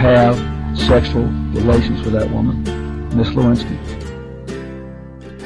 have sexual relations with that woman, Miss Lewinsky.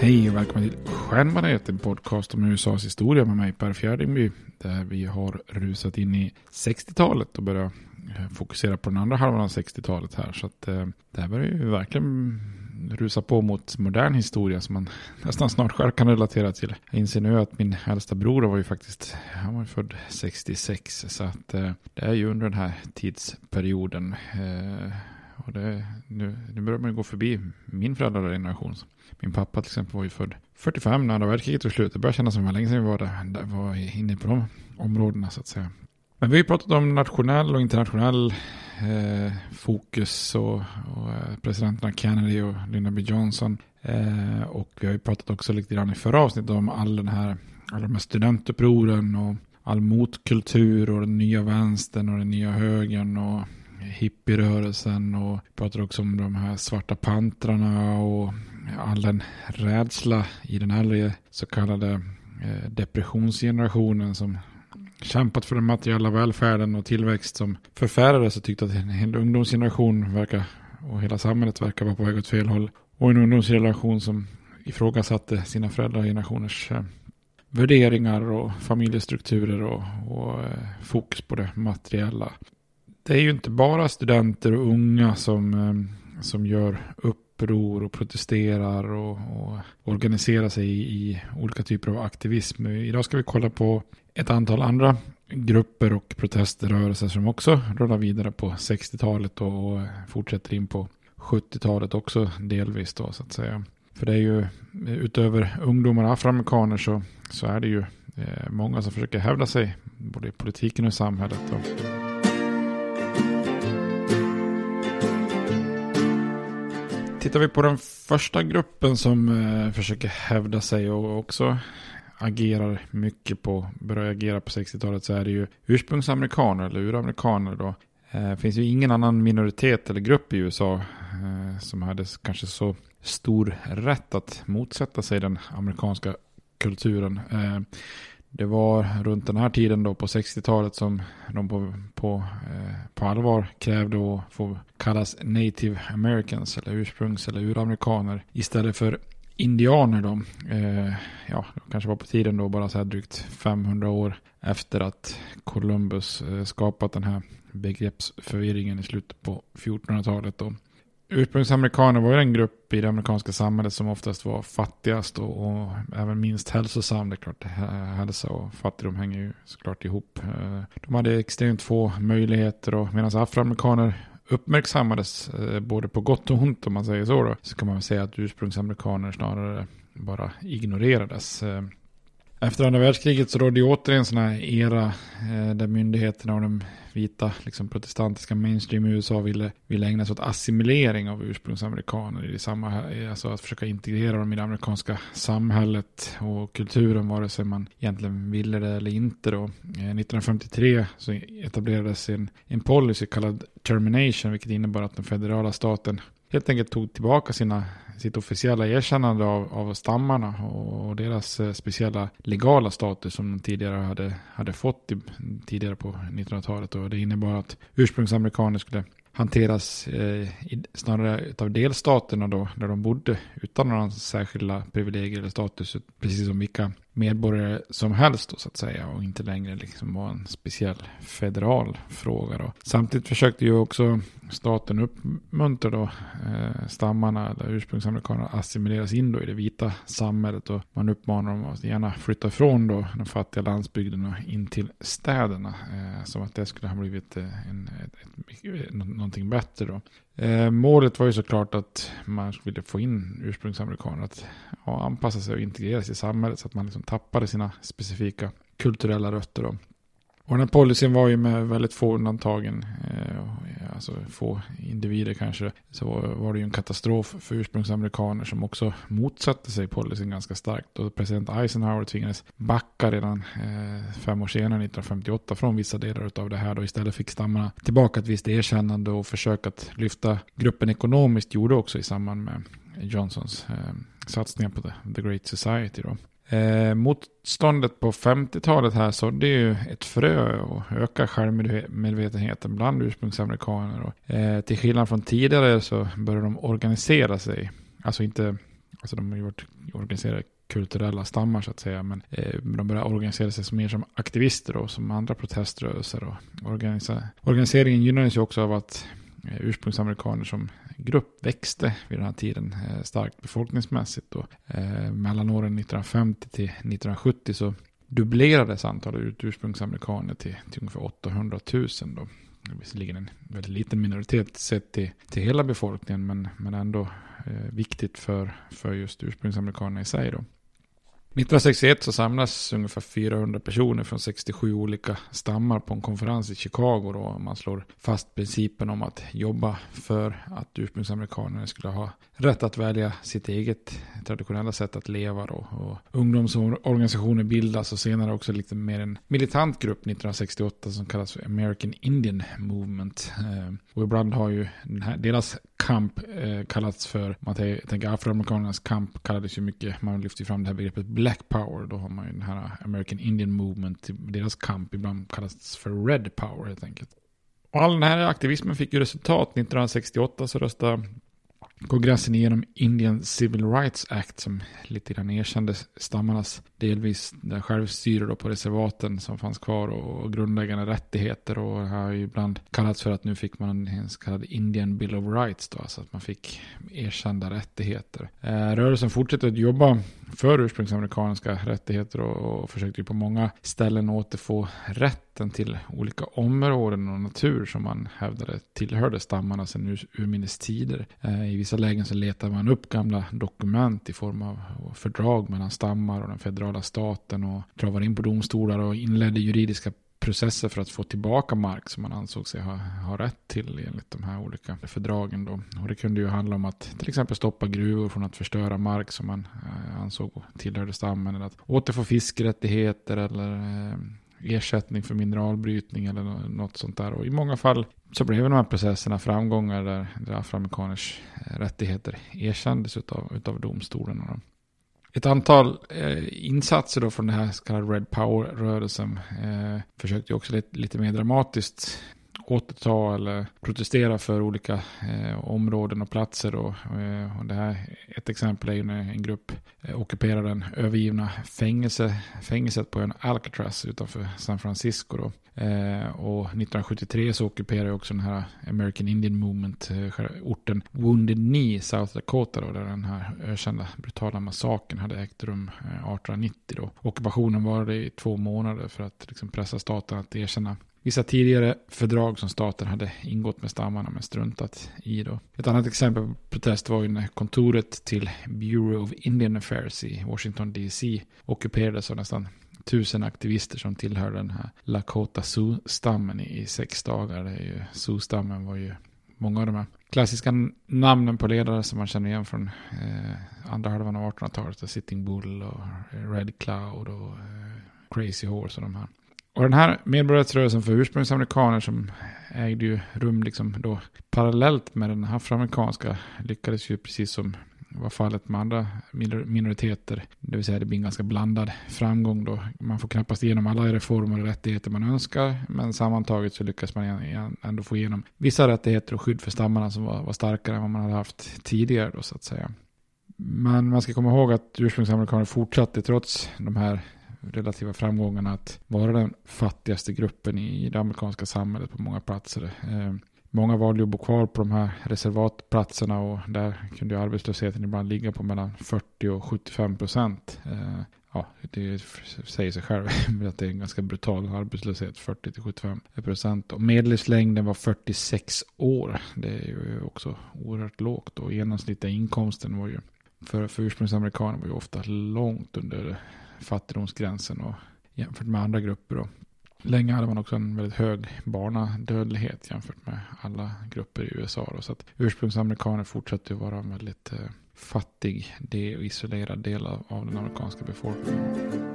Hej och välkommen till Stjärnbaneret, en podcast om USAs historia med mig Per Fjärdingby. Där vi har rusat in i 60-talet och börjat eh, fokusera på den andra halvan av 60-talet här. Så att eh, det här börjar ju verkligen rusa på mot modern historia som man nästan snart själv kan relatera till. Jag inser nu att min äldsta bror var ju faktiskt, han var ju född 66. Så att eh, det är ju under den här tidsperioden. Eh, och det, nu, nu börjar man ju gå förbi min föräldrageneration. Min pappa till exempel var ju född 45 när andra världskriget tog slut. Det börjar kännas som det var länge sedan vi var, där, där var inne på de områdena så att säga. Men vi har ju pratat om nationell och internationell eh, fokus och, och eh, presidenterna Kennedy och Lyndon B Johnson. Eh, och vi har ju pratat också lite grann i förra avsnittet om all den här, alla de här studentupproren och all motkultur och den nya vänstern och den nya högern och hippierörelsen och vi pratade också om de här svarta pantrarna och all den rädsla i den äldre så kallade eh, depressionsgenerationen som kämpat för den materiella välfärden och tillväxt som förfärades och tyckte att en hel ungdomsgeneration verkar och hela samhället verkar vara på väg åt fel håll. Och en ungdomsgeneration som ifrågasatte sina föräldragenerationers eh, värderingar och familjestrukturer och, och eh, fokus på det materiella. Det är ju inte bara studenter och unga som, eh, som gör upp uppror och protesterar och, och organiserar sig i, i, olika typer av aktivism. Idag ska vi kolla på ett antal andra grupper och proteströrelser som också rullar vidare på 60-talet och, och fortsätter in på 70-talet också delvis då så att säga. För det är ju utöver ungdomar och afroamerikaner så, så är det ju eh, många som försöker hävda sig både i politiken och i samhället. Då. Tittar vi på den första gruppen som eh, försöker hävda sig och också agerar mycket på, börjar agera på 60-talet så är det ju ursprungsamerikaner eller uramerikaner då. Det finns ju ingen annan minoritet eller grupp i USA eh, som hade kanske så stor rätt att motsätta sig den amerikanska kulturen. Eh, det var runt den här tiden då på 60-talet som de på, på, eh, på allvar krävde att få kallas native americans eller ursprungs eller uramerikaner istället för indianer då. Eh, ja, det kanske var på tiden då bara så här drygt 500 år efter att Columbus eh, skapat den här begreppsförvirringen i slutet på 1400-talet då ursprungsamerikaner var ju den grupp i det amerikanska samhället som oftast var fattigast och, och även minst hälsosam. Det är klart, hälsa och fattigdom hänger ju såklart ihop. Eh, de hade extremt få möjligheter och medan afroamerikaner uppmärksammades eh, både på gott och ont om man säger så då, så kan man väl säga att ursprungsamerikaner snarare bara ignorerades. Eh, efter andra världskriget så rådde ju återigen en sån här era eh, där myndigheterna och de vita liksom, protestantiska mainstream i USA ville, ville ägna sig åt assimilering av ursprungsamerikaner. I samma, eh, alltså att försöka integrera dem i det amerikanska samhället och kulturen vare sig man egentligen ville det eller inte. Då. Eh, 1953 så etablerades en, en policy kallad termination vilket innebar att den federala staten helt enkelt tog tillbaka sina sitt officiella erkännande av, av stammarna och deras eh, speciella legala status som de tidigare hade, hade fått i, tidigare på 1900-talet. Och det innebar att ursprungsamerikaner skulle hanteras eh, snarare av delstaterna då, där de bodde utan några särskilda privilegier eller status, precis som vilka medborgare som helst då, så att säga och inte längre liksom var en speciell federal fråga. Då. Samtidigt försökte ju också staten uppmuntra då, eh, stammarna eller ursprungsamerikanerna att assimileras in då i det vita samhället och man uppmanar dem att gärna flytta ifrån då den fattiga landsbygden och in till städerna eh, som att det skulle ha blivit eh, en, ett, ett, eh, någonting bättre då. Eh, målet var ju såklart att man ville få in ursprungsamerikaner att ja, anpassa sig och integreras i samhället så att man liksom tappade sina specifika kulturella rötter. Då. Och den här policyn var ju med väldigt få undantagen, eh, alltså få individer kanske, så var det ju en katastrof för ursprungsamerikaner som också motsatte sig policyn ganska starkt. Och president Eisenhower tvingades backa redan eh, fem år senare, 1958, från vissa delar av det här. Då istället fick stammarna tillbaka ett visst erkännande och försök att lyfta gruppen ekonomiskt gjorde också i samband med Johnsons eh, satsningar på the, the Great Society. Då. Eh, motståndet på 50-talet här så det är ju ett frö och ökar självmedvetenheten bland ursprungsamerikaner. Och, eh, till skillnad från tidigare så börjar de organisera sig. Alltså inte, alltså de har ju varit organiserade kulturella stammar så att säga. Men eh, de börjar organisera sig som mer som aktivister och som andra proteströrelser. Och organisa organiseringen gynnades ju också av att Eh, ursprungsamerikaner som grupp växte vid den här tiden eh, starkt befolkningsmässigt. Och, eh, mellan åren 1950 till 1970 så dubblerades antalet ursprungsamerikaner till, till ungefär 800 000. Då. Visserligen en väldigt liten minoritet sett till, till hela befolkningen men, men ändå eh, viktigt för, för just ursprungsamerikanerna i sig. Då. 1961 så samlas ungefär 400 personer från 67 olika stammar på en konferens i Chicago. Då. Man slår fast principen om att jobba för att ursprungsamerikanerna skulle ha rätt att välja sitt eget traditionella sätt att leva. Då. Och ungdomsorganisationer bildas och senare också lite mer en militant grupp 1968 som kallas för American Indian Movement. Eh, och ibland har ju den här, deras kamp eh, kallats för, man tänker afroamerikanernas kamp kallades ju mycket, man lyfter fram det här begreppet Black Power. Då har man ju den här American Indian Movement, typ deras kamp ibland kallas för Red Power helt enkelt. Och all den här aktivismen fick ju resultat. 1968 så röstade kongressen igenom Indian Civil Rights Act som lite grann erkände stammarnas delvis självstyre då på reservaten som fanns kvar och grundläggande rättigheter och det har ju ibland kallats för att nu fick man en så kallad Indian Bill of Rights då, alltså att man fick erkända rättigheter. Eh, rörelsen fortsätter att jobba för ursprungsamerikanska rättigheter och, och försökte ju på många ställen återfå rätten till olika områden och natur som man hävdade tillhörde stammarna sedan ur, urminnes tider. Eh, I vissa lägen så letade man upp gamla dokument i form av fördrag mellan stammar och den federala staten och travade in på domstolar och inledde juridiska processer för att få tillbaka mark som man ansåg sig ha, ha rätt till enligt de här olika fördragen. Då. Och det kunde ju handla om att till exempel stoppa gruvor från att förstöra mark som man eh, ansåg tillhörde stammen. Eller att återfå fiskerättigheter eller eh, ersättning för mineralbrytning eller något sånt där. Och i många fall så blev de här processerna framgångar där, där afroamerikaners eh, rättigheter erkändes utav, utav domstolarna. Ett antal eh, insatser då från den här så kallade Red Power-rörelsen eh, försökte också lite, lite mer dramatiskt återta eller protestera för olika eh, områden och platser. Och, eh, och det här, ett exempel är ju när en grupp eh, ockuperar den övergivna fängelse, fängelset på en Alcatraz utanför San Francisco. Då. Eh, och 1973 så ockuperar också den här American Indian Movement eh, orten Wounded Knee, South Dakota, då, där den här ökända brutala massakern hade ägt rum 1890. Eh, då. Ockupationen var i två månader för att liksom, pressa staten att erkänna vissa tidigare fördrag som staten hade ingått med stammarna men struntat i. Då. Ett annat exempel på protest var ju när kontoret till Bureau of Indian Affairs i Washington DC ockuperades av nästan tusen aktivister som tillhör den här Lakota Sioux-stammen i sex dagar. Sioux-stammen var ju många av de här klassiska namnen på ledare som man känner igen från eh, andra halvan av 1800-talet. Sitting Bull och Red Cloud och eh, Crazy Horse och de här. Och den här medborgarrättsrörelsen för ursprungsamerikaner som ägde ju rum liksom då parallellt med den afroamerikanska lyckades ju precis som var fallet med andra minoriteter. Det vill säga det blir en ganska blandad framgång då. Man får knappast igenom alla reformer och rättigheter man önskar. Men sammantaget så lyckas man ändå få igenom vissa rättigheter och skydd för stammarna som var, var starkare än vad man hade haft tidigare då så att säga. Men man ska komma ihåg att ursprungsamerikaner fortsatte trots de här relativa framgångarna att vara den fattigaste gruppen i det amerikanska samhället på många platser. Eh, många valde att bo kvar på de här reservatplatserna och där kunde arbetslösheten ibland ligga på mellan 40 och 75 procent. Eh, ja, det säger sig själv att det är en ganska brutal arbetslöshet, 40 till 75 procent. Och medellivslängden var 46 år. Det är ju också oerhört lågt och genomsnittliga inkomsten var ju för, för ursprungsamerikaner var ju ofta långt under fattigdomsgränsen och jämfört med andra grupper. Då. Länge hade man också en väldigt hög barnadödlighet jämfört med alla grupper i USA. Då. Så att ursprungsamerikaner fortsatte att vara en väldigt eh, fattig och isolerad del av, av den amerikanska befolkningen.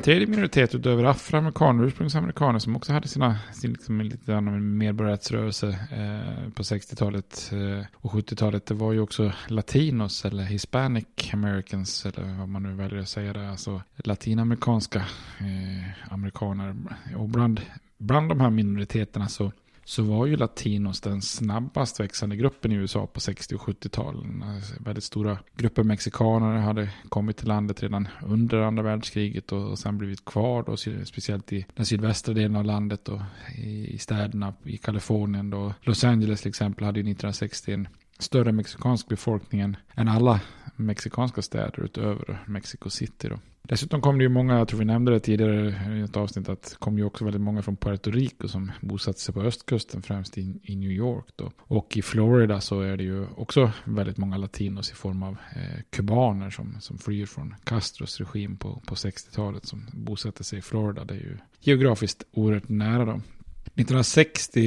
En tredje minoritet utöver afroamerikaner och ursprungsamerikaner som också hade sina, sin liksom, lite annan medborgarrättsrörelse eh, på 60-talet eh, och 70-talet. Det var ju också latinos eller hispanic americans eller vad man nu väljer att säga det. Alltså latinamerikanska eh, amerikaner. Och bland, bland de här minoriteterna så så var ju latinos den snabbast växande gruppen i USA på 60 och 70-talen. Alltså, väldigt stora grupper mexikaner hade kommit till landet redan under andra världskriget och sen blivit kvar då, speciellt i den sydvästra delen av landet och i städerna i Kalifornien. Då. Los Angeles till exempel hade 1960 en större mexikansk befolkning än alla mexikanska städer utöver Mexico City. Då. Dessutom kom det ju många, jag tror vi nämnde det tidigare i ett avsnitt, att det kom ju också väldigt många från Puerto Rico som bosatte sig på östkusten, främst i, i New York. Då. Och i Florida så är det ju också väldigt många latinos i form av eh, kubaner som, som flyr från Castros regim på, på 60-talet som bosatte sig i Florida. Det är ju geografiskt oerhört nära dem. 1960,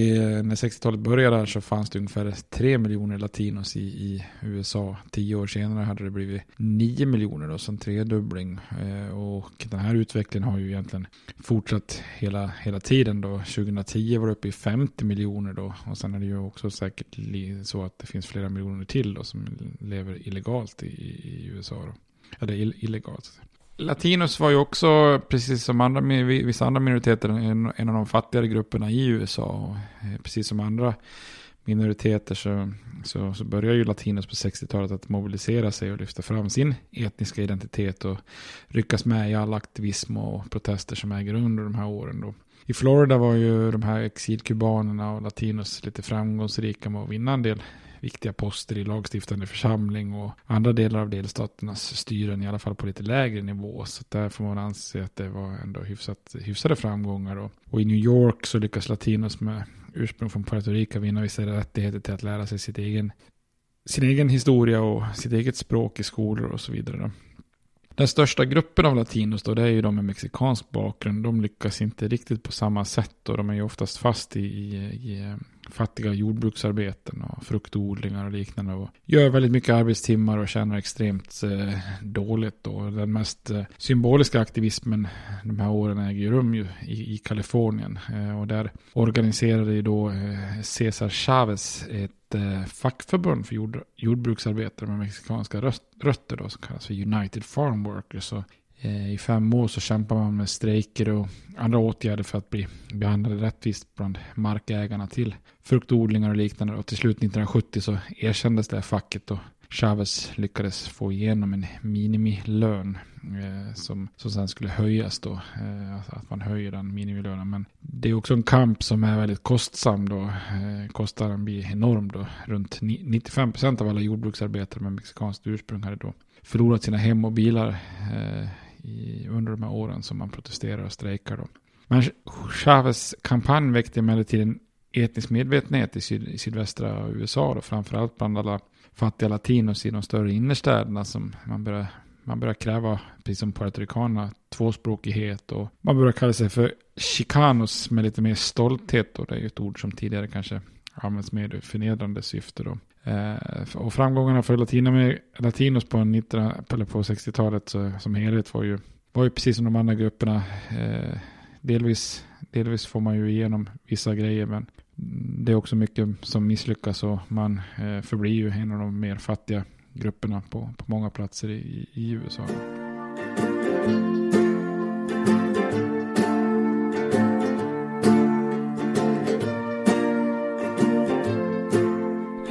när 60-talet började så fanns det ungefär 3 miljoner latinos i, i USA. Tio år senare hade det blivit 9 miljoner, då, så en tredubbling. Eh, och den här utvecklingen har ju egentligen fortsatt hela, hela tiden. Då. 2010 var det uppe i 50 miljoner då. Och sen är det ju också säkert så att det finns flera miljoner till då, som lever illegalt i, i USA. Då. Eller illegalt. Latinos var ju också, precis som andra, vissa andra minoriteter, en, en av de fattigare grupperna i USA. Och eh, precis som andra minoriteter så, så, så börjar ju latinos på 60-talet att mobilisera sig och lyfta fram sin etniska identitet och ryckas med i all aktivism och protester som äger under de här åren. Då. I Florida var ju de här exilkubanerna och latinos lite framgångsrika med att vinna en del viktiga poster i lagstiftande församling och andra delar av delstaternas styren i alla fall på lite lägre nivå. Så där får man anse att det var ändå hyfsat, hyfsade framgångar. Och, och i New York så lyckas latinos med ursprung från Puerto Rico vinna vissa rättigheter till att lära sig sitt egen, sin egen historia och sitt eget språk i skolor och så vidare. Den största gruppen av latinos då, det är ju de med mexikansk bakgrund. De lyckas inte riktigt på samma sätt och de är ju oftast fast i, i, i fattiga jordbruksarbeten och fruktodlingar och liknande. Och gör väldigt mycket arbetstimmar och tjänar extremt eh, dåligt. Och den mest eh, symboliska aktivismen de här åren äger rum ju i, i Kalifornien. Eh, och där organiserade ju då eh, Cesar Chavez ett eh, fackförbund för jord, jordbruksarbetare med mexikanska rötter då, som kallas för United Farm Workers. Och Eh, I fem år så kämpar man med strejker och andra åtgärder för att bli behandlade rättvist bland markägarna till fruktodlingar och liknande. Och till slut 1970 så erkändes det facket och Chavez lyckades få igenom en minimilön eh, som, som sen skulle höjas då. Eh, alltså att man höjer den minimilönen. Men det är också en kamp som är väldigt kostsam då. Eh, kostnaden blir enorm då. Runt 95% av alla jordbruksarbetare med mexikanskt ursprung hade då förlorat sina hem och bilar eh, i, under de här åren som man protesterar och strejkar. Då. Men Chavez kampanj väckte emellertid en etnisk medvetenhet i, syd, i sydvästra USA, då, framförallt bland alla fattiga latinos i de större innerstäderna som man börjar man börjar kräva, precis som puertoricanerna, tvåspråkighet och man börjar kalla sig för chicanos med lite mer stolthet. Och det är ju ett ord som tidigare kanske används mer i förnedrande syfte. Då. Eh, och framgångarna för latinos på, på 60-talet som helhet var ju, var ju precis som de andra grupperna. Eh, delvis, delvis får man ju igenom vissa grejer men det är också mycket som misslyckas och man eh, förblir ju en av de mer fattiga grupperna på, på många platser i, i USA.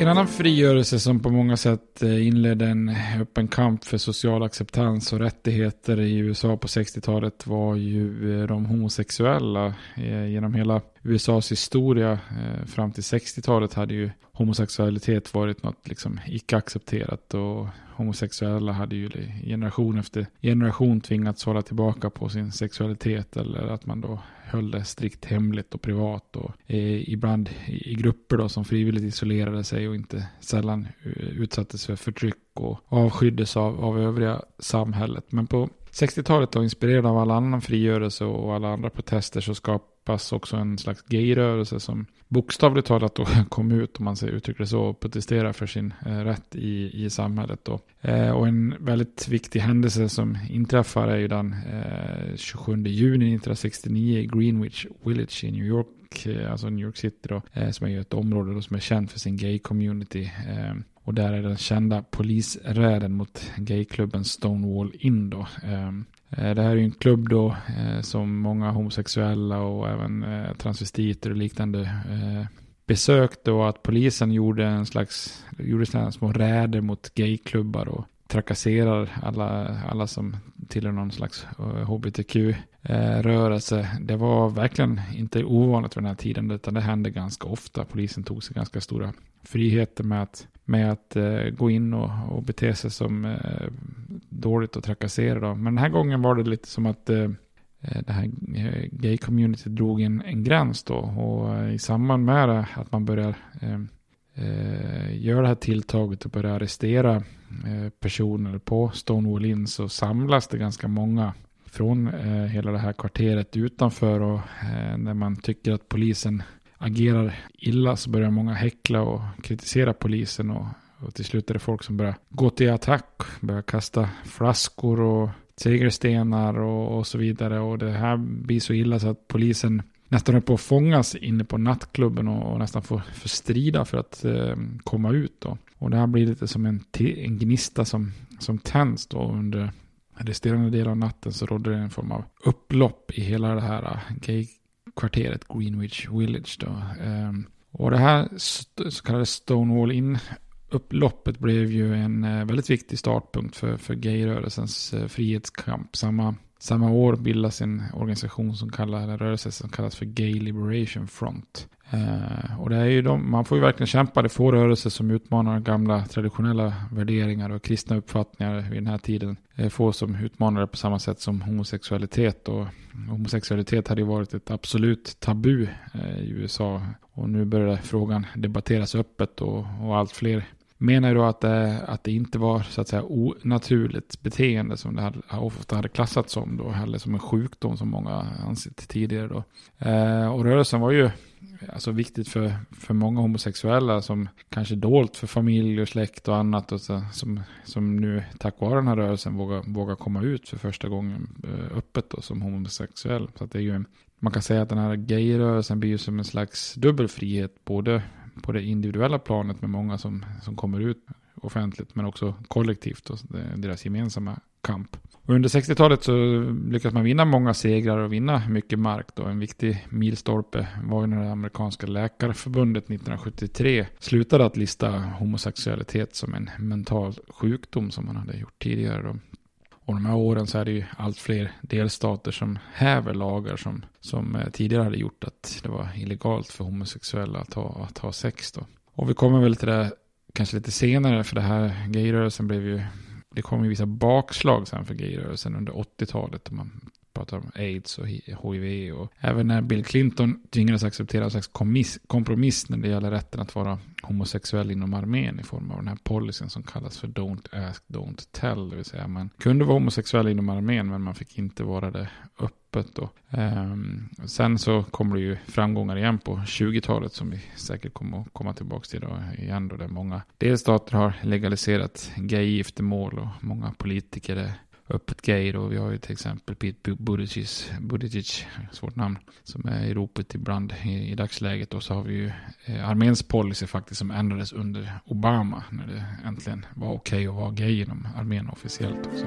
En annan frigörelse som på många sätt eh, inledde en öppen kamp för social acceptans och rättigheter i USA på 60-talet var ju eh, de homosexuella. Eh, genom hela USAs historia fram till 60-talet hade ju homosexualitet varit något liksom icke accepterat och homosexuella hade ju generation efter generation tvingats hålla tillbaka på sin sexualitet eller att man då höll det strikt hemligt och privat och eh, ibland i, grupper då som frivilligt isolerade sig och inte sällan eh, utsattes för förtryck och avskyddes av, av övriga samhället. Men på 60-talet då inspirerad av all annan frigörelse och alla andra protester så skapas också en slags gayrörelse som bokstavligt talat då kom ut, om man uttrycker det så, och protesterar för sin eh, rätt i, i samhället. Då. Eh, och en väldigt viktig händelse som inträffar är ju den eh, 27 juni 1969 i Greenwich Village i New York, eh, alltså New York City då, eh, som är ju ett område då som är känt för sin gay-community. Eh, och där är den kända polisräden mot gayklubben Stonewall In då. Ehm, eh, det här är ju en klubb då eh, som många homosexuella och även eh, transvestiter och liknande besökte och att polisen gjorde en slags, gjorde sådana små räder mot gayklubbar och trakasserar alla, alla som tillhör någon slags hbtq. Eh, rörelse, Det var verkligen inte ovanligt vid den här tiden, utan det hände ganska ofta. Polisen tog sig ganska stora friheter med att med att eh, gå in och, och bete sig som eh, dåligt och trakassera. Då. Men den här gången var det lite som att eh, eh det här eh, gay-community drog en, en gräns då. Och i samband med det, att man börjar göra det här tilltaget och börja arrestera personer på Stonewall Inn så samlas det ganska många från eh, hela det här kvarteret utanför och eh, när man tycker att polisen agerar illa så börjar många häckla och kritisera polisen och, och till slut är det folk som börjar gå till attack, börjar kasta flaskor och tegelstenar och, och så vidare och det här blir så illa så att polisen nästan är på att fångas inne på nattklubben och, och nästan får, får strida för att eh, komma ut då. Och det här blir lite som en, en gnista som, som tänds då under resterande del av natten så rådde det en form av upplopp i hela det här äh, gaykvarteret Greenwich Village. Då. Ehm, och det här så kallade Stonewall In upploppet blev ju en äh, väldigt viktig startpunkt för, för gayrörelsens äh, frihetskamp. Samma, samma år bildas en organisation som kallar, en rörelse som kallas för Gay Liberation Front. Eh, och det är ju de, man får ju verkligen kämpa. Det får rörelser som utmanar gamla traditionella värderingar och kristna uppfattningar vid den här tiden. Det är få som utmanar det på samma sätt som homosexualitet. Och homosexualitet hade ju varit ett absolut tabu eh, i USA. Och nu börjar frågan debatteras öppet och, och allt fler menar ju då att det, att det inte var så att säga onaturligt beteende som det hade, ofta hade klassats som då, eller som en sjukdom som många ansett tidigare då. Eh, och rörelsen var ju alltså viktigt för, för många homosexuella som kanske dolt för familj och släkt och annat och så, som, som nu tack vare den här rörelsen vågar, vågar komma ut för första gången eh, öppet då, som homosexuell. Så att det är ju man kan säga att den här gayrörelsen blir ju som en slags dubbel frihet både på det individuella planet med många som, som kommer ut offentligt men också kollektivt och deras gemensamma kamp. Och under 60-talet så lyckades man vinna många segrar och vinna mycket mark. Då. En viktig milstolpe var ju när det amerikanska läkarförbundet 1973 slutade att lista homosexualitet som en mental sjukdom som man hade gjort tidigare. Då. Och de här åren så är det ju allt fler delstater som häver lagar som, som eh, tidigare hade gjort att det var illegalt för homosexuella att ha, att ha sex. Då. Och vi kommer väl till det kanske lite senare för det här gayrörelsen blev ju det kom ju vissa bakslag sen för gayrörelsen under 80-talet. Man pratar om aids och hiv. Och även när Bill Clinton tvingades acceptera en slags kompromiss när det gäller rätten att vara homosexuell inom armén i form av den här policyn som kallas för Don't Ask, Don't Tell. Det vill säga man kunde vara homosexuell inom armén men man fick inte vara det öppet. Då. Ehm, sen så kommer det ju framgångar igen på 20-talet som vi säkert kommer att komma tillbaka till då igen då där många delstater har legaliserat gay-giftermål och många politiker är öppet gay då. Vi har ju till exempel Pete Buttigieg, Buttigieg svårt namn, som är i ropet ibland i, i dagsläget. Och så har vi ju eh, arméns policy faktiskt som ändrades under Obama när det äntligen var okej okay att vara gay inom armén officiellt också.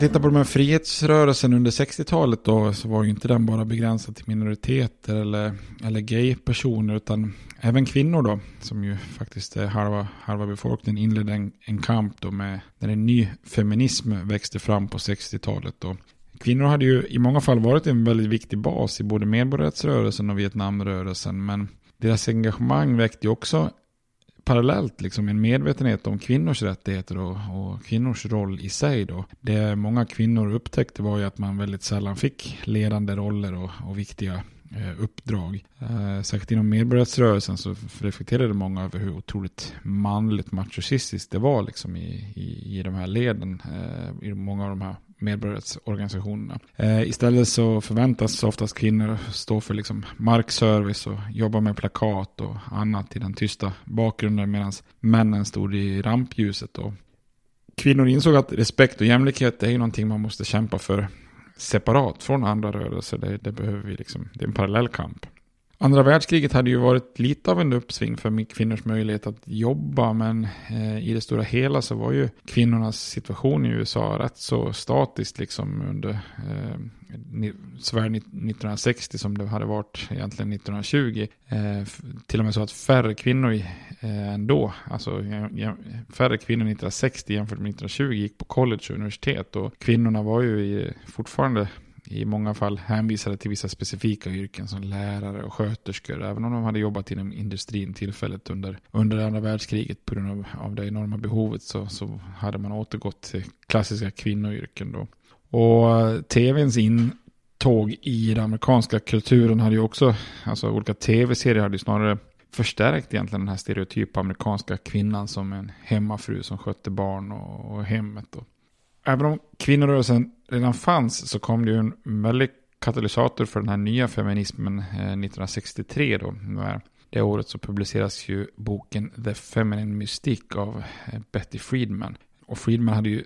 tittar på de här frihetsrörelsen under 60-talet då så var ju inte den bara begränsad till minoriteter eller, eller gay-personer utan även kvinnor då som ju faktiskt är halva, halva befolkningen inledde en, en kamp då med när en ny feminism växte fram på 60-talet då. Kvinnor hade ju i många fall varit en väldigt viktig bas i både medborgarrättsrörelsen och Vietnamrörelsen men deras engagemang väckte ju också parallellt liksom en medvetenhet om kvinnors rättigheter och, och, kvinnors roll i sig. Då. Det många kvinnor upptäckte var ju att man väldigt sällan fick ledande roller och, och viktiga eh, uppdrag. Eh, särskilt inom medborgarrättsrörelsen så reflekterade många över hur otroligt manligt machocistiskt det var liksom i, i, i de här leden. Eh, I många av de här medborgarrättsorganisationerna. Eh, istället så förväntas oftast kvinnor stå för liksom markservice och jobba med plakat och annat i den tysta bakgrunden medan männen stod i rampljuset. Och kvinnor insåg att respekt och jämlikhet är ju någonting man måste kämpa för separat från andra rörelser. Det, det behöver vi liksom, det är en parallell kamp. Andra världskriget hade ju varit lite av en uppsving för kvinnors möjlighet att jobba, men eh, i det stora hela så var ju kvinnornas situation i USA rätt så statiskt liksom under eh, såväl 1960 som det hade varit egentligen 1920. Eh, till och med så att färre kvinnor eh, ändå, alltså färre kvinnor 1960 jämfört med 1920 gick på college och universitet och kvinnorna var ju i, fortfarande i många fall hänvisade till vissa specifika yrken som lärare och sköterskor, även om de hade jobbat inom industrin tillfället under, under andra världskriget på grund av, av det enorma behovet så, så hade man återgått till klassiska kvinnoyrken då. Och eh, tvns intåg i den amerikanska kulturen hade ju också, alltså olika tv-serier hade ju snarare förstärkt egentligen den här stereotypa amerikanska kvinnan som en hemmafru som skötte barn och, och hemmet. Då. även om kvinnorörelsen redan fanns så kom det ju en väldig katalysator för den här nya feminismen eh, 1963 då. Det året så publiceras ju boken The Feminine Mystique av eh, Betty Friedman. Och Friedman hade ju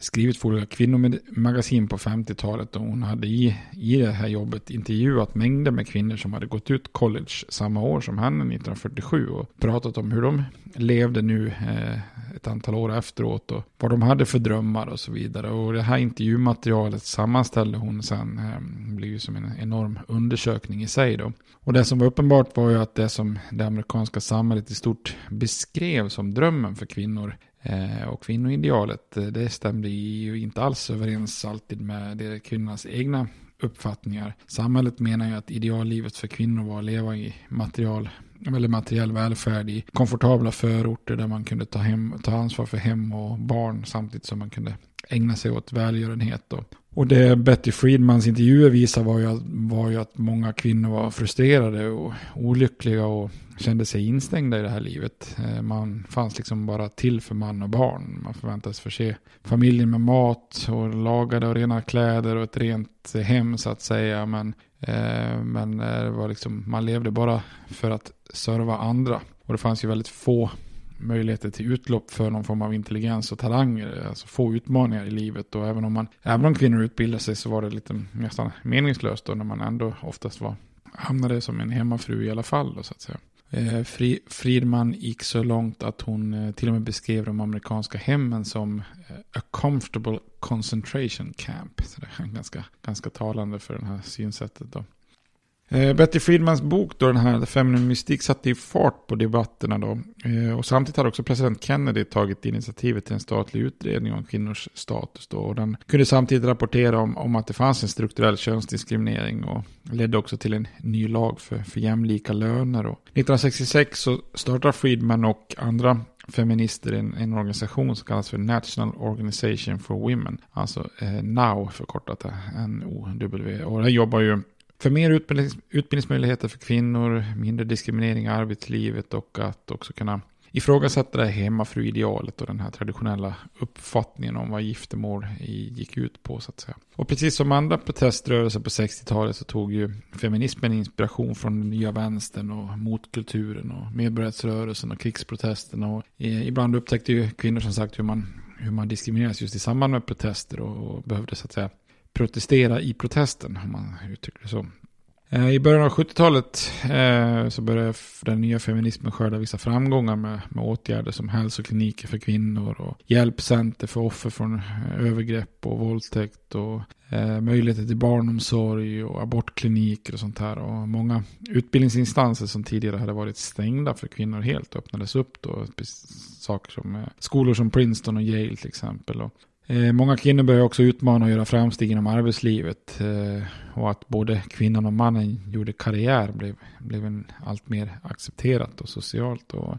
skrivit för olika kvinnomagasin på 50-talet och hon hade i, i det här jobbet intervjuat mängder med kvinnor som hade gått ut college samma år som henne 1947 och pratat om hur de levde nu eh, ett antal år efteråt och vad de hade för drömmar och så vidare. Och det här intervjumaterialet sammanställde hon sen, eh, blev ju som en enorm undersökning i sig då. Och det som var uppenbart var ju att det som det amerikanska samhället i stort beskrev som drömmen för kvinnor Eh, och kvinnoidealet, eh, det stämde ju inte alls överens alltid med det kvinnornas egna uppfattningar. Samhället menar ju att ideallivet för kvinnor var att leva i material, eller materiell välfärd i komfortabla förorter där man kunde ta, hem, ta ansvar för hem och barn samtidigt som man kunde ägna sig åt välgörenhet. Och, och det Betty Friedmans intervjuer visar var ju, var ju att många kvinnor var frustrerade och olyckliga och kände sig instängda i det här livet. Eh, man fanns liksom bara till för man och barn. Man förväntades förse familjen med mat och lagade och rena kläder och ett rent hem så att säga. Men, eh, men eh, det var liksom, man levde bara för att serva andra. Och det fanns ju väldigt få möjligheter till utlopp för någon form av intelligens och talanger. Alltså få utmaningar i livet. Och även om, man, även om kvinnor utbildade sig så var det lite nästan meningslöst då när man ändå oftast var, hamnade som en hemmafru i alla fall. Då, så att säga. Eh, Friedman gick så långt att hon eh, till och med beskrev de amerikanska hemmen som eh, a comfortable concentration camp. Så det är ganska, ganska talande för det här synsättet. Då. Eh, Betty Friedmans bok, då, den här Feminine Mystik, satte ju fart på debatterna då. Eh, och samtidigt hade också president Kennedy tagit initiativet till en statlig utredning om kvinnors status då. Och den kunde samtidigt rapportera om, om att det fanns en strukturell könsdiskriminering och ledde också till en ny lag för, för jämlika löner. Och 1966 så startade Friedman och andra feminister en, en organisation som kallas för National Organization for Women. Alltså eh, NOW förkortat, N-O-W. Och den jobbar ju för mer utbildnings, utbildningsmöjligheter för kvinnor, mindre diskriminering i arbetslivet och att också kunna ifrågasätta det här hemmafruidealet och den här traditionella uppfattningen om vad giftermål gick ut på så att säga. Och precis som andra proteströrelser på 60-talet så tog ju feminismen inspiration från den nya vänstern och motkulturen och medborgarrättsrörelsen och krigsprotesterna. och eh, ibland upptäckte ju kvinnor som sagt hur man, hur man diskrimineras just i samband med protester och, och behövde så att säga protestera i protesten, om man uttrycker det så. Eh, I början av 70-talet eh, så började den nya feminismen skörda vissa framgångar med, med åtgärder som hälsokliniker för kvinnor och hjälpcenter för offer från eh, övergrepp och våldtäkt och eh, möjligheter till barnomsorg och abortkliniker och sånt här. Och många utbildningsinstanser som tidigare hade varit stängda för kvinnor helt öppnades upp då. Saker som skolor som Princeton och Yale till exempel. Och Eh, många kvinnor börjar också utmana och göra framsteg inom arbetslivet. Eh, och att både kvinnan och mannen gjorde karriär blev, blev en allt mer accepterat och socialt. Och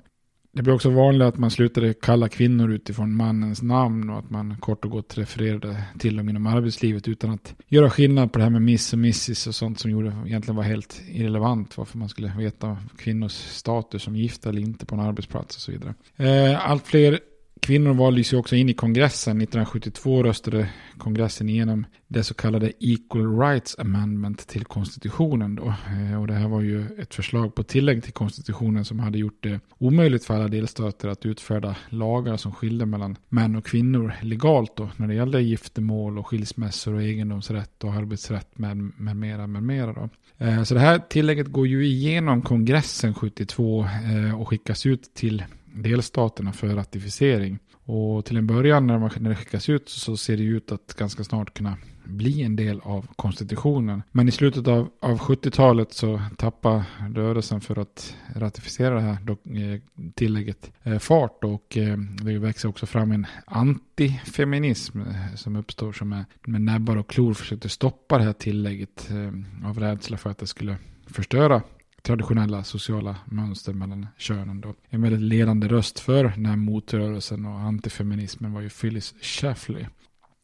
det blev också vanligt att man slutade kalla kvinnor utifrån mannens namn och att man kort och gott refererade till dem inom arbetslivet utan att göra skillnad på det här med miss och missis och sånt som gjorde, egentligen var helt irrelevant varför man skulle veta kvinnors status som gifta eller inte på en arbetsplats och så vidare. Eh, allt fler Kvinnor valdes ju också in i kongressen. 1972 röstade kongressen igenom det så kallade Equal Rights Amendment till konstitutionen. Då. Eh, och det här var ju ett förslag på tillägg till konstitutionen som hade gjort det omöjligt för alla delstater att utfärda lagar som skilde mellan män och kvinnor legalt då, när det gällde giftermål och skilsmässor och egendomsrätt och arbetsrätt med, med mera. Med mera då. Eh, så det här tillägget går ju igenom kongressen 72 eh, och skickas ut till delstaterna för ratificering. Och till en början när, man, när det skickas ut så ser det ut att ganska snart kunna bli en del av konstitutionen. Men i slutet av, av 70-talet så tappar rörelsen för att ratificera det här eh, tillägget eh, fart och eh, det växer också fram en antifeminism som uppstår som är, med näbbar och klor försökte stoppa det här tillägget av rädsla för att det skulle förstöra traditionella sociala mönster mellan könen. Då. En väldigt ledande röst för den här motrörelsen och antifeminismen var ju Phyllis Schlafly.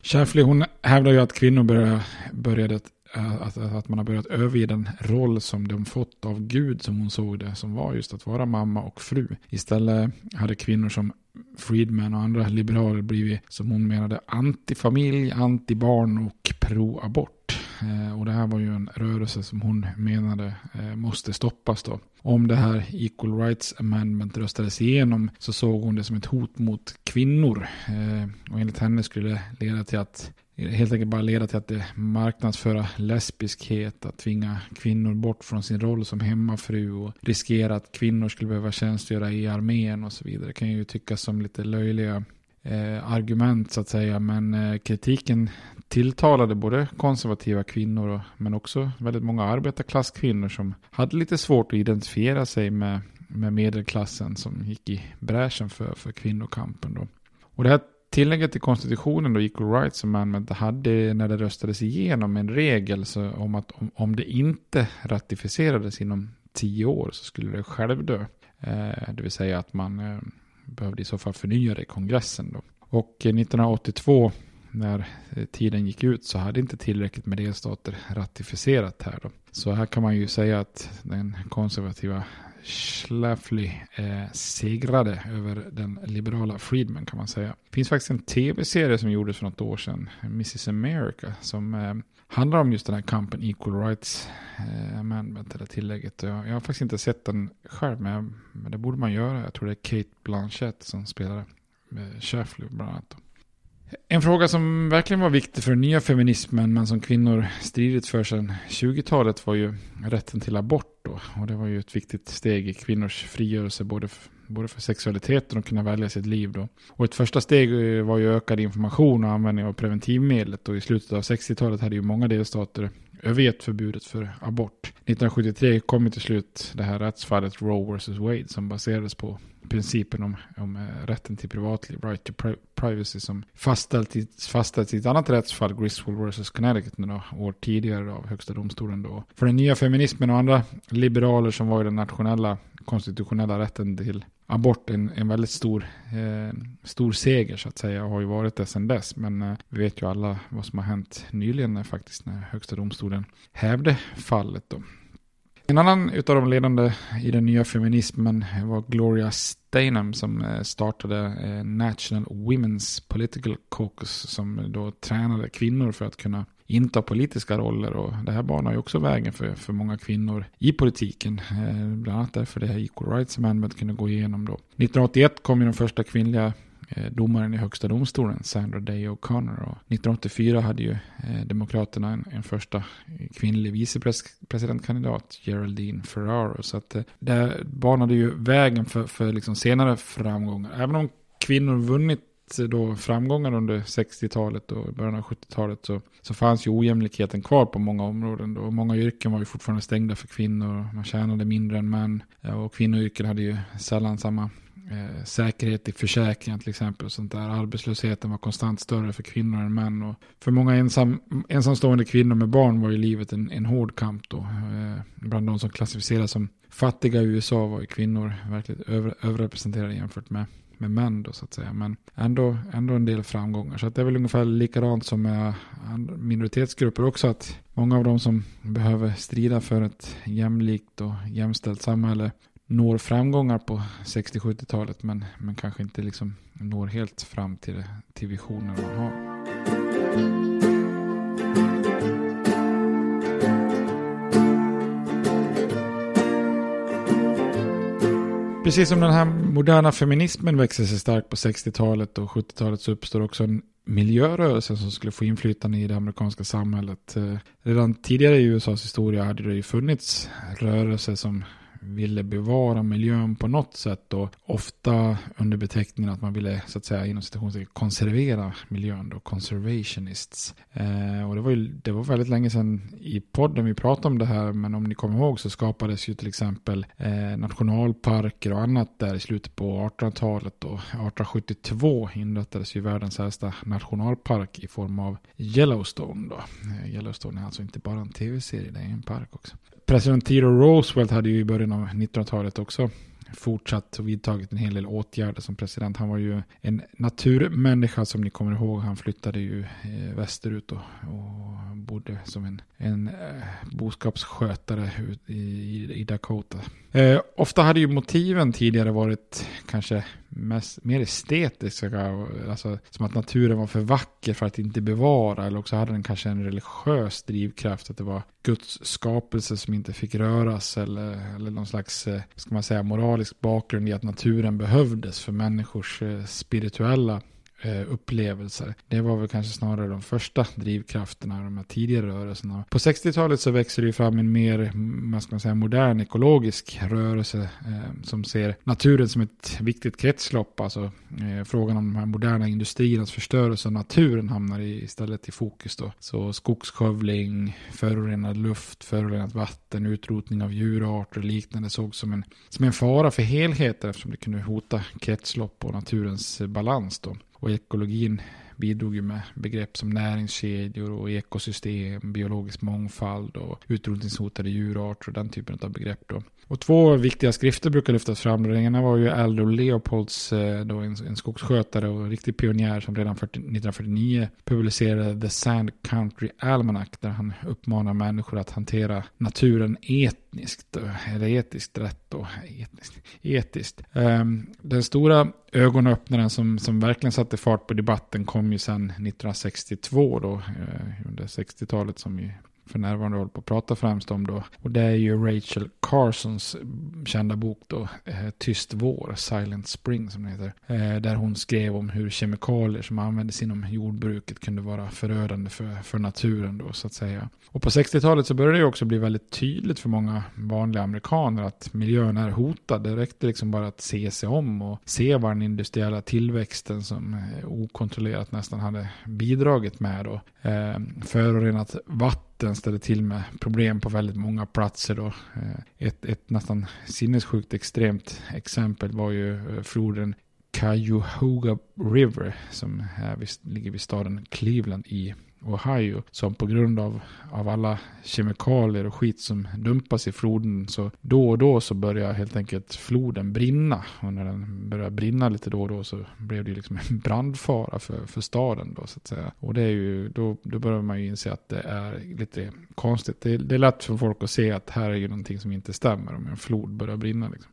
Schlafly hon hävdar ju att kvinnor började, började att, att man har börjat överge den roll som de fått av Gud som hon såg det, som var just att vara mamma och fru. Istället hade kvinnor som Friedman och andra liberaler blivit, som hon menade, antifamilj, antibarn och pro-abort. Eh, och det här var ju en rörelse som hon menade eh, måste stoppas då. Om det här Equal Rights Amendment röstades igenom så såg hon det som ett hot mot kvinnor. Eh, och enligt henne skulle det leda till att helt enkelt bara leda till att det marknadsföra lesbiskhet, att tvinga kvinnor bort från sin roll som hemmafru och riskera att kvinnor skulle behöva tjänstgöra i armén och så vidare. Det kan ju tyckas som lite löjliga eh, argument så att säga, men eh, kritiken tilltalade både konservativa kvinnor och, men också väldigt många arbetarklasskvinnor som hade lite svårt att identifiera sig med, med medelklassen som gick i bräschen för, för kvinnokampen. Då. Och det här tillägget till konstitutionen, då, Equal Rights Amendment, hade när det röstades igenom en regel så, om att om, om det inte ratificerades inom tio år så skulle det självdö. Eh, det vill säga att man eh, behövde i så fall förnya det i kongressen. Då. Och eh, 1982 när eh, tiden gick ut så hade inte tillräckligt med delstater ratificerat här. Då. Så här kan man ju säga att den konservativa Schlafly eh, segrade över den liberala Friedman kan man säga. Det finns faktiskt en tv-serie som gjordes för något år sedan, Mrs America, som eh, handlar om just den här kampen Equal Rights eh, Amendment, eller tillägget. Jag, jag, har faktiskt inte sett den själv, men, men det borde man göra. Jag tror det är Kate Blanchett som spelar eh, Schlafly bland annat. En fråga som verkligen var viktig för den nya feminismen men som kvinnor stridit för sedan 20-talet var ju rätten till abort. Då. Och det var ju ett viktigt steg i kvinnors frigörelse både för, både för sexualiteten och kunna välja sitt liv. Då. Och ett första steg eh, var ju ökad information och användning av preventivmedlet. Och i slutet av 60-talet hade ju många delstater övergett förbudet för abort. 1973 kom till slut det här rättsfallet Roe vs. Wade som baserades på principen om, om eh, rätten till privatliv, right to pri privacy, som fastställts fastställt i ett annat rättsfall, Griswold vs. Connecticut, några år tidigare av högsta domstolen. Då. För den nya feminismen och andra liberaler som var i den nationella konstitutionella rätten till abort en, en väldigt stor, eh, stor seger så att säga och har ju varit det sedan dess. Men eh, vi vet ju alla vad som har hänt nyligen när, faktiskt när högsta domstolen hävde fallet. Då. En annan utav de ledande i den nya feminismen var Gloria Steinem som eh, startade eh, National Women's Political Caucus som då tränade kvinnor för att kunna inta politiska roller och det här banar ju också vägen för, för många kvinnor i politiken. Eh, bland annat därför det här Equal Rights Amendment kunde gå igenom då. 1981 kom ju de första kvinnliga Eh, domaren i högsta domstolen, Sandra Day O'Connor. Och 1984 hade ju eh, Demokraterna en, en första eh, kvinnlig vicepresidentkandidat, Geraldine Ferraro. Så att det banade ju vägen för, för liksom senare framgångar. Även om kvinnor vunnit då framgångar under 60-talet och början av 70-talet så, så fanns ju ojämlikheten kvar på många områden. Då. Många yrken var ju fortfarande stängda för kvinnor. Man tjänade mindre än män. Och kvinnoyrken hade ju sällan samma eh, säkerhet i försäkringen till exempel. Och sånt där. Arbetslösheten var konstant större för kvinnor än män. Och för många ensam, ensamstående kvinnor med barn var ju livet en, en hård kamp då. Eh, bland de som klassificeras som fattiga i USA var ju kvinnor verkligen över, överrepresenterade jämfört med med män då så att säga. Men ändå, ändå en del framgångar. Så att det är väl ungefär likadant som med minoritetsgrupper också. Att många av de som behöver strida för ett jämlikt och jämställt samhälle når framgångar på 60-70-talet men, men kanske inte liksom når helt fram till, till visionen man har. Precis som den här moderna feminismen växer sig stark på 60-talet och 70-talet så uppstår också en miljörörelse som skulle få inflytande i det amerikanska samhället. Eh, redan tidigare i USAs historia hade det ju funnits rörelser som ville bevara miljön på något sätt och ofta under beteckningen att man ville så att säga inom citationstecken konservera miljön då, conservationists. Eh, och det var ju det var väldigt länge sedan i podden vi pratade om det här men om ni kommer ihåg så skapades ju till exempel eh, nationalparker och annat där i slutet på 1800-talet och 1872 inrättades ju världens äldsta nationalpark i form av Yellowstone då. Eh, Yellowstone är alltså inte bara en tv-serie, det är en park också. President Theodore Roosevelt hade ju i början av 1900-talet också fortsatt och vidtagit en hel del åtgärder som president. Han var ju en naturmänniska som ni kommer ihåg. Han flyttade ju eh, västerut och, och bodde som en, en eh, boskapsskötare i, i Dakota. Eh, ofta hade ju motiven tidigare varit kanske mest, mer estetiska. Alltså, som att naturen var för vacker för att inte bevara. Eller också hade den kanske en religiös drivkraft. Att det var Guds skapelse som inte fick röras. Eller, eller någon slags eh, ska man säga, moralisk bakgrund i att naturen behövdes för människors eh, spirituella Eh, upplevelser. Det var väl kanske snarare de första drivkrafterna i de här tidigare rörelserna. På 60-talet så växer det fram en mer, man ska säga, modern ekologisk rörelse eh, som ser naturen som ett viktigt kretslopp. Alltså eh, frågan om de här moderna industriernas förstörelse av naturen hamnar i, istället i fokus då. Så skogsskövling, förorenad luft, förorenat vatten, utrotning av djurarter och liknande sågs som en, som en fara för helheten eftersom det kunde hota kretslopp och naturens balans då. Och ekologin bidrog ju med begrepp som näringskedjor och ekosystem, biologisk mångfald och utrotningshotade djurarter och den typen av begrepp. Då. Och två viktiga skrifter brukar lyftas fram. Den ena var ju Aldo Leopolds, eh, då en, en skogsskötare och en riktig pionjär som redan 40, 1949 publicerade The Sand Country Almanac där han uppmanar människor att hantera naturen etniskt, eller etiskt rätt då, etniskt. etiskt. Um, den stora ögonöppnaren som, som verkligen satte fart på debatten kom ju sedan 1962 då, eh, under 60-talet som ju för närvarande håller på att prata främst om då. Och det är ju Rachel Carsons kända bok då, eh, Tyst vår, Silent Spring som den heter. Eh, där hon skrev om hur kemikalier som användes inom jordbruket kunde vara förödande för, för naturen då så att säga. Och på 60-talet så började det också bli väldigt tydligt för många vanliga amerikaner att miljön är hotad. Det räckte liksom bara att se sig om och se vad den industriella tillväxten som eh, okontrollerat nästan hade bidragit med då. Förorenat vatten den ställer till med problem på väldigt många platser. Då. Eh, ett, ett nästan sinnessjukt extremt exempel var ju eh, floden Cuyahoga River som är, ligger vid staden Cleveland i Ohio som på grund av, av alla kemikalier och skit som dumpas i floden så då och då så börjar helt enkelt floden brinna och när den börjar brinna lite då och då så blev det liksom en brandfara för, för staden då så att säga. Och det är ju, då, då börjar man ju inse att det är lite konstigt. Det, det är lätt för folk att se att här är ju någonting som inte stämmer om en flod börjar brinna liksom.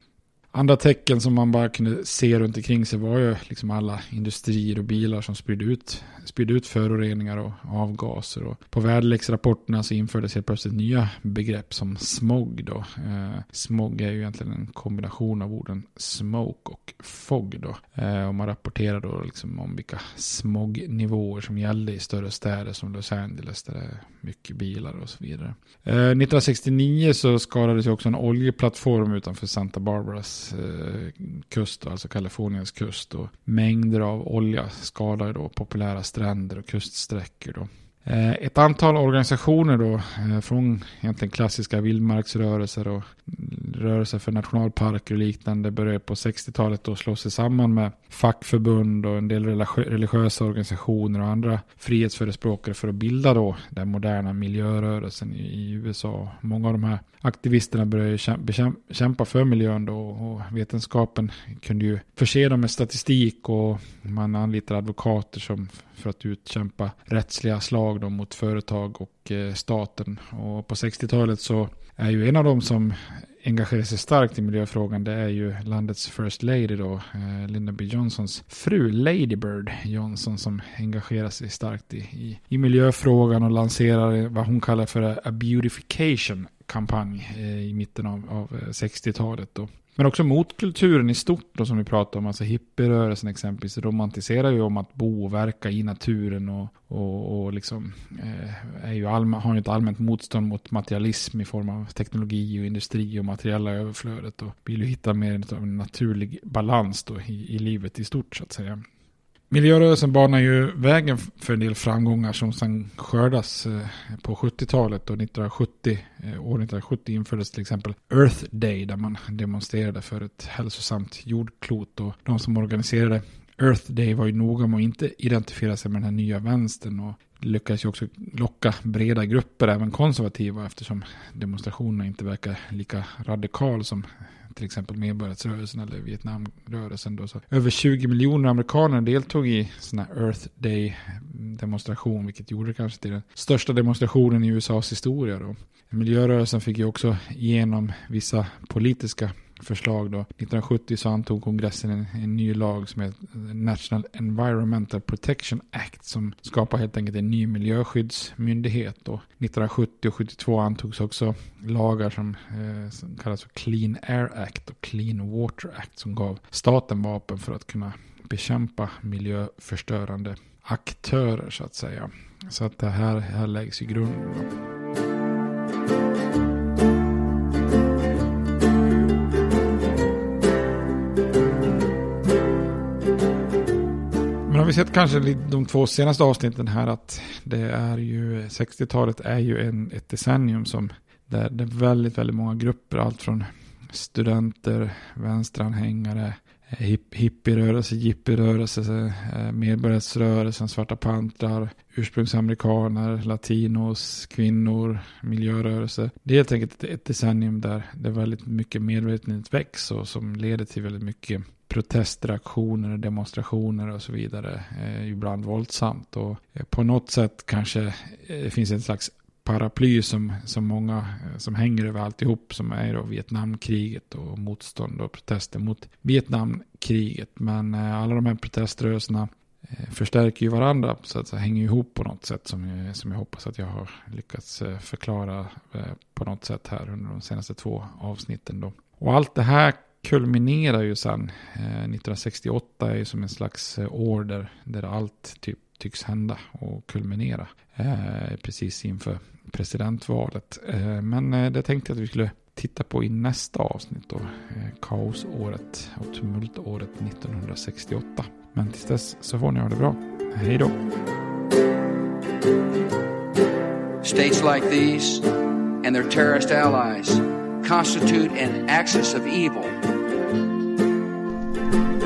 Andra tecken som man bara kunde se runt omkring sig var ju liksom alla industrier och bilar som spydde ut, spydde ut föroreningar och avgaser. Och på väderleksrapporterna så infördes helt plötsligt nya begrepp som smog. Då. Eh, smog är ju egentligen en kombination av orden smoke och fog. Då. Eh, och man rapporterar då liksom om vilka smognivåer som gällde i större städer som Los Angeles där det är mycket bilar och så vidare. Eh, 1969 så skadades ju också en oljeplattform utanför Santa Barbaras Kust, eh, alltså Kaliforniens kust. Och mängder av olja skadar då populära stränder och kuststräckor. Då. Eh, ett antal organisationer då, eh, från egentligen klassiska vildmarksrörelser och rörelser för nationalparker och liknande började på 60-talet då slå sig samman med fackförbund och en del religiösa organisationer och andra frihetsförespråkare för att bilda då den moderna miljörörelsen i USA. Många av de här aktivisterna började kämpa för miljön då och vetenskapen kunde ju förse dem med statistik och man anlitar advokater som för att utkämpa rättsliga slag då mot företag och eh, staten. Och på 60-talet så är ju en av dem som engagerar sig starkt i miljöfrågan det är ju landets First Lady då, eh, Lyndon B Johnsons fru Lady Bird Johnson som engagerar sig starkt i, i, i miljöfrågan och lanserar vad hon kallar för a beautification kampanj eh, i mitten av, av eh, 60-talet. Då. Men också mot kulturen i stort då, som vi pratar om, alltså hippierörelsen exempelvis, romantiserar ju om att bo och verka i naturen och, och, och liksom, eh, är ju allma, har ju ett allmänt motstånd mot materialism i form av teknologi och industri och materiella överflödet och vill ju hitta mer av en naturlig balans då i, i livet i stort så att säga. Miljörörelsen banar ju vägen för en del framgångar som sedan skördas eh, på 70-talet och 1970, eh, år 1970 infördes till exempel Earth Day där man demonstrerade för ett hälsosamt jordklot och de som organiserade Earth Day var ju noga med att inte identifiera sig med den här nya vänstern och lyckades ju också locka breda grupper, även konservativa, eftersom demonstrationerna inte verkar lika radikal som till exempel medborgarrättsrörelsen eller Vietnamrörelsen. Då. Så över 20 miljoner amerikaner deltog i såna Earth Day demonstration, vilket gjorde det kanske till den största demonstrationen i USAs historia. Då. Miljörörelsen fick ju också igenom vissa politiska förslag. Då. 1970 så antog kongressen en, en ny lag som heter National Environmental Protection Act som skapar helt enkelt en ny miljöskyddsmyndighet. Då. 1970 och 72 antogs också lagar som, eh, som kallas för Clean Air Act och Clean Water Act som gav staten vapen för att kunna bekämpa miljöförstörande aktörer så att säga. Så att det här, här läggs i grunden. Vi sett kanske de två senaste avsnitten här att det är ju 60-talet är ju en, ett decennium som där det är väldigt, väldigt många grupper, allt från studenter, vänsteranhängare, eh, hip, hippierörelse, jippierörelse, eh, medborgarrättsrörelsen, svarta pantrar, ursprungsamerikaner, latinos, kvinnor, miljörörelse. Det är helt enkelt ett decennium där det är väldigt mycket medvetenhet väcks och som leder till väldigt mycket protestreaktioner, demonstrationer och så vidare. Eh, ibland våldsamt och eh, på något sätt kanske eh, det finns en slags paraply som, som många eh, som hänger över alltihop som är då Vietnamkriget och motstånd och protester mot Vietnamkriget. Men eh, alla de här proteströrelserna förstärker ju varandra så att säga hänger ihop på något sätt som, som jag hoppas att jag har lyckats förklara på något sätt här under de senaste två avsnitten då. Och allt det här kulminerar ju sen. Eh, 1968 är ju som en slags eh, order där allt typ tycks hända och kulminera. Eh, precis inför presidentvalet. Men det tänkte jag att vi skulle titta på i nästa avsnitt då. Kaosåret och tumultåret 1968. Men tills dess så får ni ha det bra. Hej då! States like these and their terrorist allies constitute an axis of evil.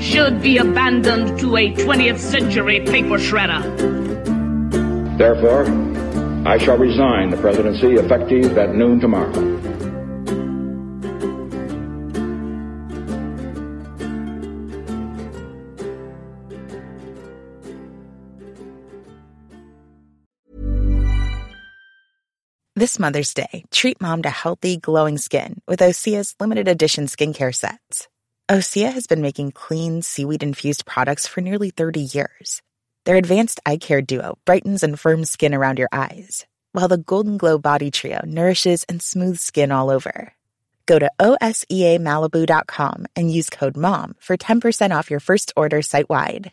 should be abandoned to a 20th century paper shredder. Therefore, I shall resign the presidency effective at noon tomorrow. This Mother's Day, treat mom to healthy, glowing skin with Osea's limited edition skincare sets. Osea has been making clean, seaweed infused products for nearly 30 years. Their advanced eye care duo brightens and firms skin around your eyes, while the Golden Glow Body Trio nourishes and smooths skin all over. Go to OSEAMalibu.com and use code MOM for 10% off your first order site wide.